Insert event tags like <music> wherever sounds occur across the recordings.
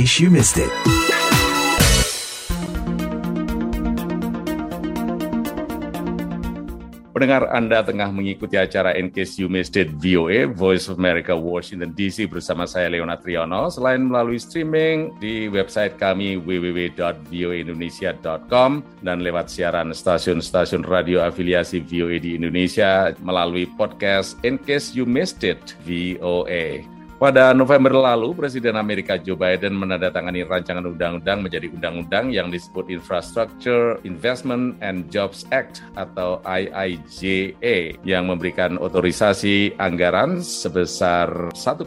case you missed it. Pendengar Anda tengah mengikuti acara In Case You Missed It VOA, Voice of America, Washington DC bersama saya Leona Triono. Selain melalui streaming di website kami www.voaindonesia.com dan lewat siaran stasiun-stasiun radio afiliasi VOA di Indonesia melalui podcast In Case You Missed It VOA. Pada November lalu, Presiden Amerika Joe Biden menandatangani rancangan undang-undang menjadi undang-undang yang disebut Infrastructure Investment and Jobs Act atau IIJA yang memberikan otorisasi anggaran sebesar 1,2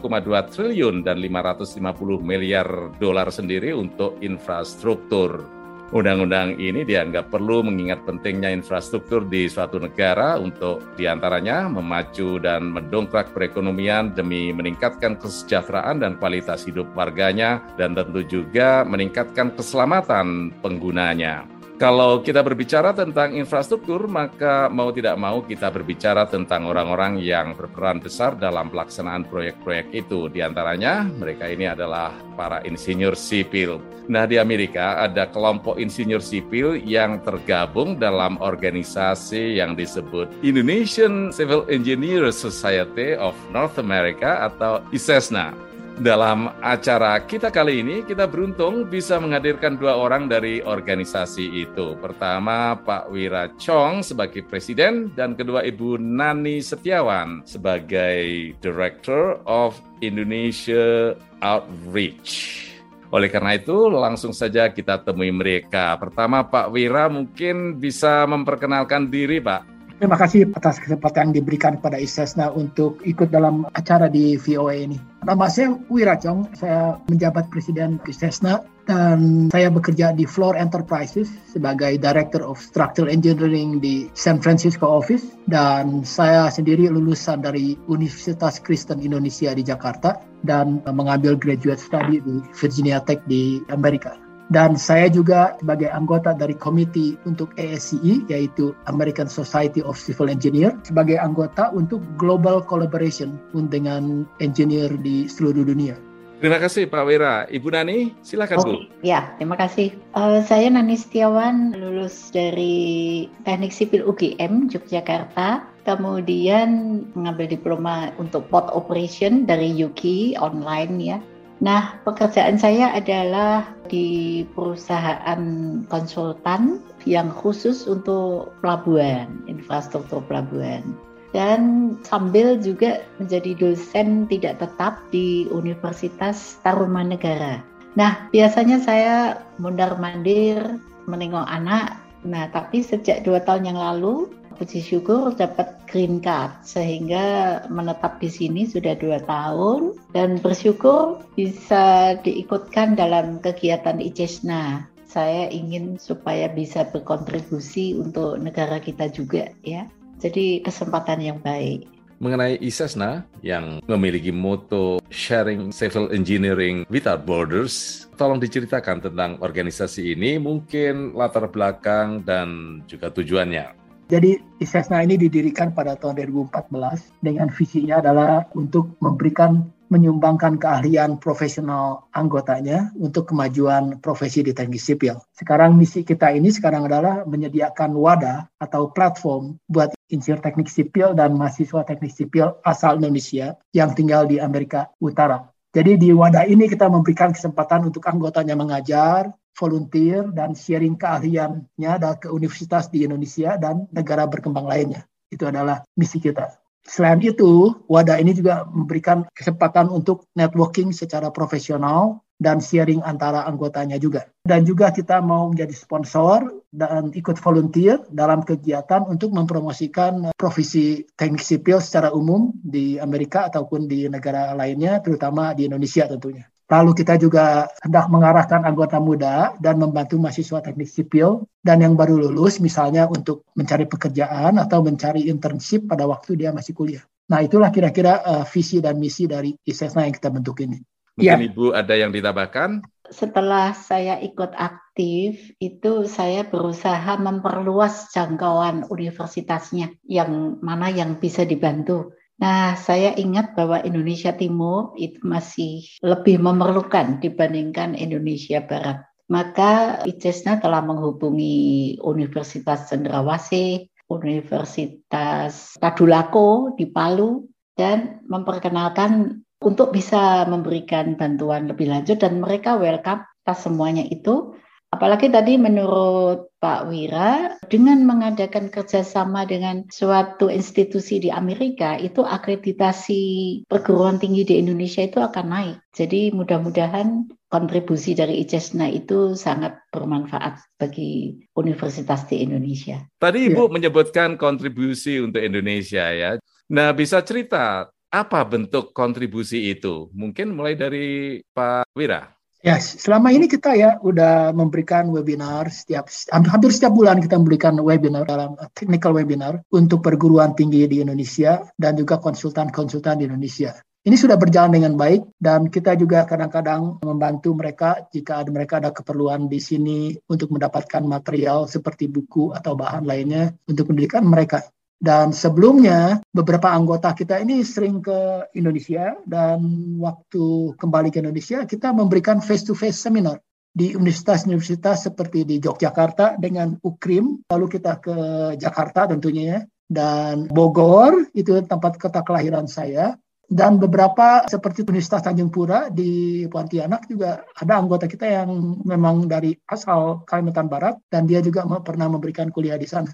triliun dan 550 miliar dolar sendiri untuk infrastruktur. Undang-undang ini dianggap perlu mengingat pentingnya infrastruktur di suatu negara untuk di antaranya memacu dan mendongkrak perekonomian demi meningkatkan kesejahteraan dan kualitas hidup warganya dan tentu juga meningkatkan keselamatan penggunanya. Kalau kita berbicara tentang infrastruktur, maka mau tidak mau kita berbicara tentang orang-orang yang berperan besar dalam pelaksanaan proyek-proyek itu. Di antaranya, mereka ini adalah para insinyur sipil. Nah, di Amerika ada kelompok insinyur sipil yang tergabung dalam organisasi yang disebut Indonesian Civil Engineer Society of North America atau ISESNA. Dalam acara kita kali ini, kita beruntung bisa menghadirkan dua orang dari organisasi itu. Pertama, Pak Wira Chong sebagai presiden, dan kedua Ibu Nani Setiawan sebagai Director of Indonesia Outreach. Oleh karena itu, langsung saja kita temui mereka. Pertama, Pak Wira mungkin bisa memperkenalkan diri, Pak. Terima kasih atas kesempatan yang diberikan kepada ISESNA untuk ikut dalam acara di VOA ini. Nama saya Wiracong, saya menjabat Presiden ISESNA dan saya bekerja di Floor Enterprises sebagai Director of Structural Engineering di San Francisco Office dan saya sendiri lulusan dari Universitas Kristen Indonesia di Jakarta dan mengambil graduate study di Virginia Tech di Amerika. Dan saya juga sebagai anggota dari komite untuk ASCE, yaitu American Society of Civil Engineer, sebagai anggota untuk global collaboration dengan engineer di seluruh dunia. Terima kasih Pak Wira. Ibu Nani, silakan Bu. Ya, terima kasih. Uh, saya Nani Setiawan, lulus dari Teknik Sipil UGM Yogyakarta. Kemudian mengambil diploma untuk port operation dari Yuki online ya Nah, pekerjaan saya adalah di perusahaan konsultan yang khusus untuk pelabuhan, infrastruktur pelabuhan. Dan sambil juga menjadi dosen tidak tetap di Universitas Tarumanegara. Nah, biasanya saya mundar-mandir menengok anak. Nah, tapi sejak dua tahun yang lalu puji syukur dapat green card sehingga menetap di sini sudah dua tahun dan bersyukur bisa diikutkan dalam kegiatan ICESNA. Saya ingin supaya bisa berkontribusi untuk negara kita juga ya. Jadi kesempatan yang baik mengenai ISESNA yang memiliki moto Sharing Civil Engineering Without Borders. Tolong diceritakan tentang organisasi ini, mungkin latar belakang dan juga tujuannya. Jadi ISESNA ini didirikan pada tahun 2014 dengan visinya adalah untuk memberikan menyumbangkan keahlian profesional anggotanya untuk kemajuan profesi di teknik sipil. Sekarang misi kita ini sekarang adalah menyediakan wadah atau platform buat insinyur teknik sipil dan mahasiswa teknik sipil asal Indonesia yang tinggal di Amerika Utara. Jadi di wadah ini kita memberikan kesempatan untuk anggotanya mengajar, volunteer dan sharing keahliannya ke universitas di Indonesia dan negara berkembang lainnya. Itu adalah misi kita. Selain itu, wadah ini juga memberikan kesempatan untuk networking secara profesional dan sharing antara anggotanya juga. Dan juga kita mau menjadi sponsor dan ikut volunteer dalam kegiatan untuk mempromosikan profesi teknik sipil secara umum di Amerika ataupun di negara lainnya, terutama di Indonesia tentunya. Lalu kita juga hendak mengarahkan anggota muda dan membantu mahasiswa teknik sipil dan yang baru lulus misalnya untuk mencari pekerjaan atau mencari internship pada waktu dia masih kuliah. Nah itulah kira-kira uh, visi dan misi dari ISESNA yang kita bentuk ini. Mungkin ya. Ibu ada yang ditambahkan? Setelah saya ikut aktif, itu saya berusaha memperluas jangkauan universitasnya yang mana yang bisa dibantu Nah, saya ingat bahwa Indonesia Timur itu masih lebih memerlukan dibandingkan Indonesia Barat. Maka ICESNA telah menghubungi Universitas Cendrawasih, Universitas Tadulako di Palu, dan memperkenalkan untuk bisa memberikan bantuan lebih lanjut dan mereka welcome atas semuanya itu Apalagi tadi menurut Pak Wira, dengan mengadakan kerjasama dengan suatu institusi di Amerika, itu akreditasi perguruan tinggi di Indonesia itu akan naik. Jadi mudah-mudahan kontribusi dari ICESNA itu sangat bermanfaat bagi universitas di Indonesia. Tadi Ibu ya. menyebutkan kontribusi untuk Indonesia ya. Nah, bisa cerita apa bentuk kontribusi itu? Mungkin mulai dari Pak Wira. Ya, selama ini kita ya udah memberikan webinar setiap hampir setiap bulan kita memberikan webinar dalam technical webinar untuk perguruan tinggi di Indonesia dan juga konsultan-konsultan di Indonesia. Ini sudah berjalan dengan baik dan kita juga kadang-kadang membantu mereka jika ada mereka ada keperluan di sini untuk mendapatkan material seperti buku atau bahan lainnya untuk pendidikan mereka. Dan sebelumnya beberapa anggota kita ini sering ke Indonesia dan waktu kembali ke Indonesia kita memberikan face-to-face seminar di universitas-universitas seperti di Yogyakarta dengan UKRIM, lalu kita ke Jakarta tentunya ya, dan Bogor itu tempat kota kelahiran saya, dan beberapa seperti Universitas Tanjung Pura di Pontianak juga ada anggota kita yang memang dari asal Kalimantan Barat. Dan dia juga pernah memberikan kuliah di sana.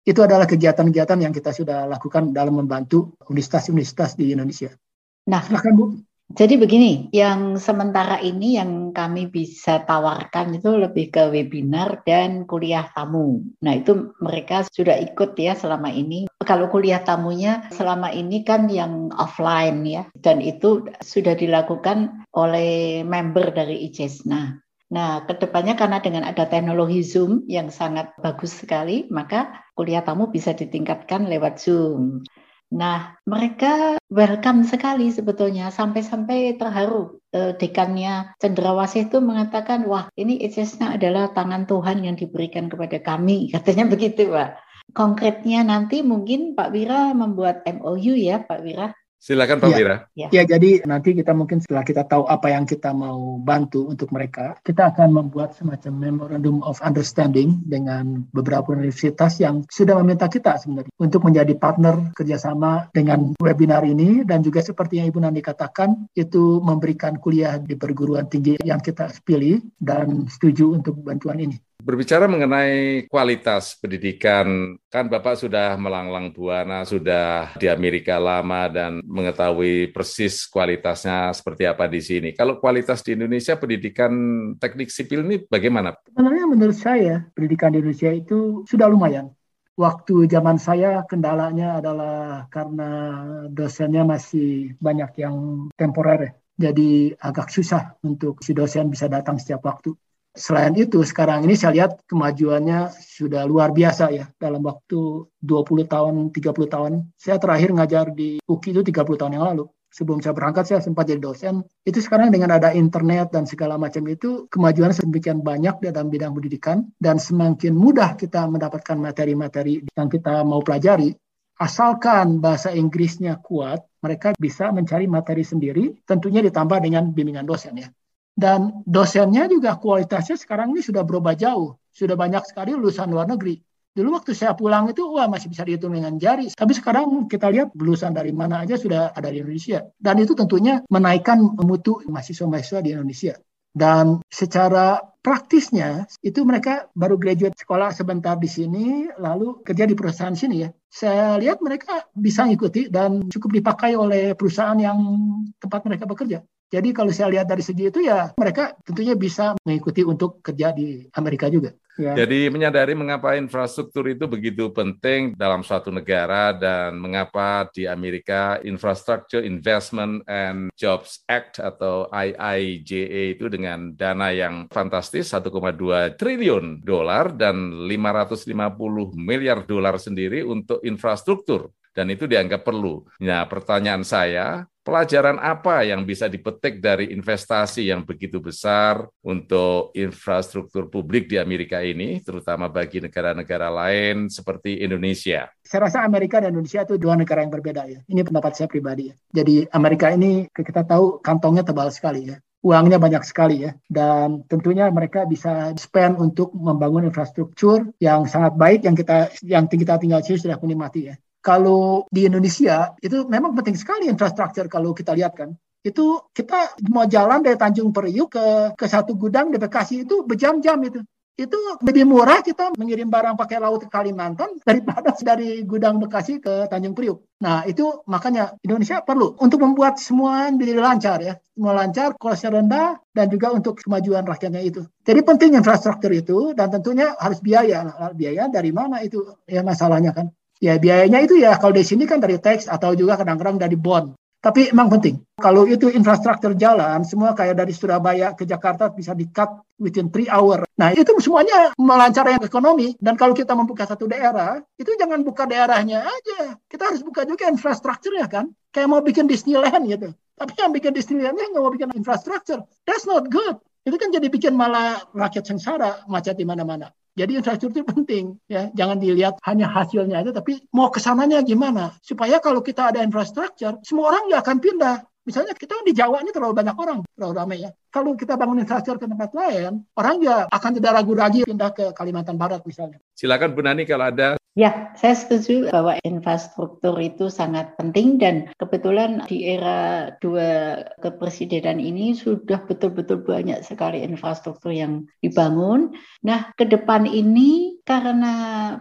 Itu adalah kegiatan-kegiatan yang kita sudah lakukan dalam membantu universitas-universitas di Indonesia. Nah, silakan Bu. Jadi begini, yang sementara ini yang kami bisa tawarkan itu lebih ke webinar dan kuliah tamu. Nah itu mereka sudah ikut ya selama ini. Kalau kuliah tamunya selama ini kan yang offline ya, dan itu sudah dilakukan oleh member dari ICESNA. Nah, ke depannya karena dengan ada teknologi Zoom yang sangat bagus sekali, maka kuliah tamu bisa ditingkatkan lewat Zoom. Nah, mereka welcome sekali sebetulnya, sampai-sampai terharu. Eh, dekannya Cendrawasih itu mengatakan, wah ini ICESNA adalah tangan Tuhan yang diberikan kepada kami, <laughs> katanya begitu Pak. Konkretnya nanti mungkin Pak Wira membuat MOU ya Pak Wira Silakan Pak ya, Wira. Ya. ya, jadi nanti kita mungkin setelah kita tahu apa yang kita mau bantu untuk mereka, kita akan membuat semacam memorandum of understanding dengan beberapa universitas yang sudah meminta kita sebenarnya untuk menjadi partner kerjasama dengan webinar ini dan juga seperti yang Ibu Nandi katakan itu memberikan kuliah di perguruan tinggi yang kita pilih dan setuju untuk bantuan ini. Berbicara mengenai kualitas pendidikan, kan Bapak sudah melanglang buana, sudah di Amerika lama dan mengetahui persis kualitasnya seperti apa di sini. Kalau kualitas di Indonesia pendidikan teknik sipil ini bagaimana? Sebenarnya menurut saya pendidikan di Indonesia itu sudah lumayan. Waktu zaman saya kendalanya adalah karena dosennya masih banyak yang temporer. Jadi agak susah untuk si dosen bisa datang setiap waktu. Selain itu, sekarang ini saya lihat kemajuannya sudah luar biasa ya. Dalam waktu 20 tahun, 30 tahun. Saya terakhir ngajar di UKI itu 30 tahun yang lalu. Sebelum saya berangkat, saya sempat jadi dosen. Itu sekarang dengan ada internet dan segala macam itu, kemajuan sedemikian banyak dalam bidang pendidikan. Dan semakin mudah kita mendapatkan materi-materi yang kita mau pelajari, asalkan bahasa Inggrisnya kuat, mereka bisa mencari materi sendiri, tentunya ditambah dengan bimbingan dosen ya. Dan dosennya juga kualitasnya sekarang ini sudah berubah jauh. Sudah banyak sekali lulusan luar negeri. Dulu waktu saya pulang itu, wah masih bisa dihitung dengan jari. Tapi sekarang kita lihat lulusan dari mana aja sudah ada di Indonesia. Dan itu tentunya menaikkan mutu mahasiswa-mahasiswa di Indonesia. Dan secara praktisnya itu mereka baru graduate sekolah sebentar di sini, lalu kerja di perusahaan sini ya. Saya lihat mereka bisa mengikuti dan cukup dipakai oleh perusahaan yang tempat mereka bekerja. Jadi kalau saya lihat dari segi itu ya mereka tentunya bisa mengikuti untuk kerja di Amerika juga. Ya. Jadi menyadari mengapa infrastruktur itu begitu penting dalam suatu negara dan mengapa di Amerika Infrastructure Investment and Jobs Act atau IIJA itu dengan dana yang fantastis 1,2 triliun dolar dan 550 miliar dolar sendiri untuk infrastruktur dan itu dianggap perlu. Nah, pertanyaan saya, pelajaran apa yang bisa dipetik dari investasi yang begitu besar untuk infrastruktur publik di Amerika ini, terutama bagi negara-negara lain seperti Indonesia? Saya rasa Amerika dan Indonesia itu dua negara yang berbeda ya. Ini pendapat saya pribadi ya. Jadi Amerika ini kita tahu kantongnya tebal sekali ya uangnya banyak sekali ya dan tentunya mereka bisa spend untuk membangun infrastruktur yang sangat baik yang kita yang kita tinggal sini sudah menikmati ya kalau di Indonesia itu memang penting sekali infrastruktur kalau kita lihat kan itu kita mau jalan dari Tanjung Priuk ke ke satu gudang di Bekasi itu berjam-jam itu itu lebih murah kita mengirim barang pakai laut ke Kalimantan daripada <laughs> dari gudang Bekasi ke Tanjung Priuk. Nah itu makanya Indonesia perlu untuk membuat semua menjadi lancar ya, semua lancar, kosnya rendah dan juga untuk kemajuan rakyatnya itu. Jadi penting infrastruktur itu dan tentunya harus biaya. Biaya dari mana itu ya masalahnya kan? Ya biayanya itu ya kalau di sini kan dari teks atau juga kadang-kadang dari bond. Tapi emang penting. Kalau itu infrastruktur jalan, semua kayak dari Surabaya ke Jakarta bisa di-cut within three hour. Nah, itu semuanya melancarkan ekonomi. Dan kalau kita membuka satu daerah, itu jangan buka daerahnya aja. Kita harus buka juga infrastrukturnya kan. Kayak mau bikin Disneyland gitu. Tapi yang bikin Disneylandnya nggak mau bikin infrastruktur. That's not good. Itu kan jadi bikin malah rakyat sengsara, macet di mana-mana. Jadi infrastruktur penting ya, jangan dilihat hanya hasilnya aja, tapi mau ke sananya gimana supaya kalau kita ada infrastruktur, semua orang nggak akan pindah. Misalnya kita di Jawa ini terlalu banyak orang, terlalu ramai ya. Kalau kita bangun infrastruktur ke tempat lain, orang ya akan tidak ragu lagi pindah ke Kalimantan Barat misalnya. Silakan Bu Nani kalau ada Ya, saya setuju bahwa infrastruktur itu sangat penting dan kebetulan di era dua kepresidenan ini sudah betul-betul banyak sekali infrastruktur yang dibangun. Nah, ke depan ini karena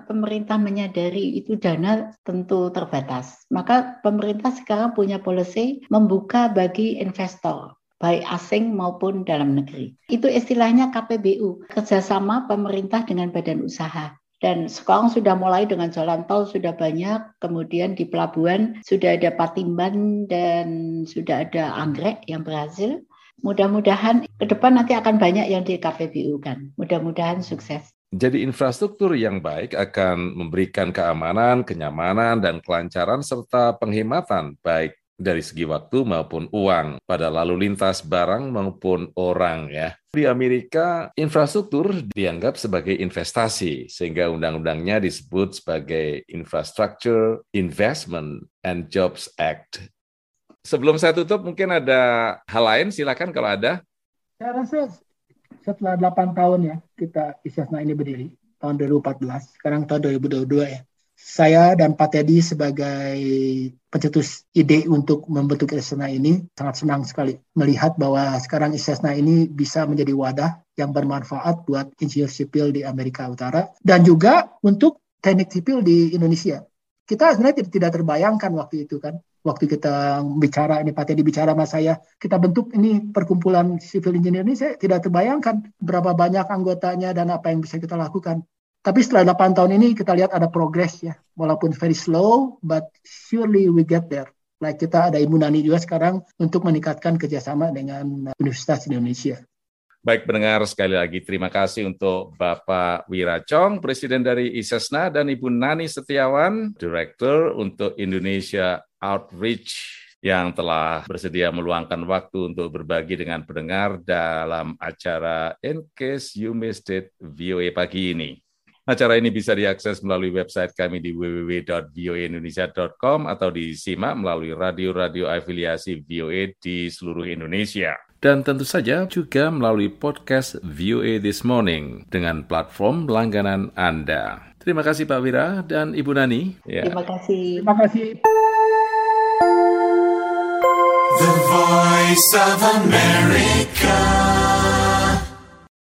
pemerintah menyadari itu dana tentu terbatas, maka pemerintah sekarang punya policy membuka bagi investor baik asing maupun dalam negeri. Itu istilahnya KPBU, kerjasama pemerintah dengan badan usaha. Dan sekarang sudah mulai dengan jalan tol sudah banyak, kemudian di pelabuhan sudah ada Patimban dan sudah ada anggrek yang berhasil. Mudah-mudahan ke depan nanti akan banyak yang di KPBU kan. Mudah-mudahan sukses. Jadi infrastruktur yang baik akan memberikan keamanan, kenyamanan, dan kelancaran serta penghematan baik dari segi waktu maupun uang pada lalu lintas barang maupun orang ya. Di Amerika, infrastruktur dianggap sebagai investasi, sehingga undang-undangnya disebut sebagai Infrastructure Investment and Jobs Act. Sebelum saya tutup, mungkin ada hal lain, silakan kalau ada. Saya rasa setelah 8 tahun ya kita ISESNA ini berdiri, tahun 2014, sekarang tahun 2022 ya. Saya dan Pak Teddy sebagai pencetus ide untuk membentuk ISESNA ini sangat senang sekali melihat bahwa sekarang ISESNA ini bisa menjadi wadah yang bermanfaat buat insinyur sipil di Amerika Utara dan juga untuk teknik sipil di Indonesia. Kita sebenarnya tidak terbayangkan waktu itu kan, waktu kita bicara ini Pak Teddy bicara sama saya, kita bentuk ini perkumpulan sipil engineer ini saya tidak terbayangkan berapa banyak anggotanya dan apa yang bisa kita lakukan. Tapi setelah 8 tahun ini kita lihat ada progres ya. Walaupun very slow, but surely we get there. Like kita ada Imunani juga sekarang untuk meningkatkan kerjasama dengan Universitas Indonesia. Baik pendengar, sekali lagi terima kasih untuk Bapak Wiracong, Presiden dari ISESNA, dan Ibu Nani Setiawan, Director untuk Indonesia Outreach yang telah bersedia meluangkan waktu untuk berbagi dengan pendengar dalam acara In Case You Missed It VOA pagi ini. Acara ini bisa diakses melalui website kami di www.voaindonesia.com atau disimak melalui radio-radio afiliasi VOA di seluruh Indonesia. Dan tentu saja juga melalui podcast VOA This Morning dengan platform langganan Anda. Terima kasih Pak Wira dan Ibu Nani. Ya. Terima kasih. Terima kasih. The Voice of America.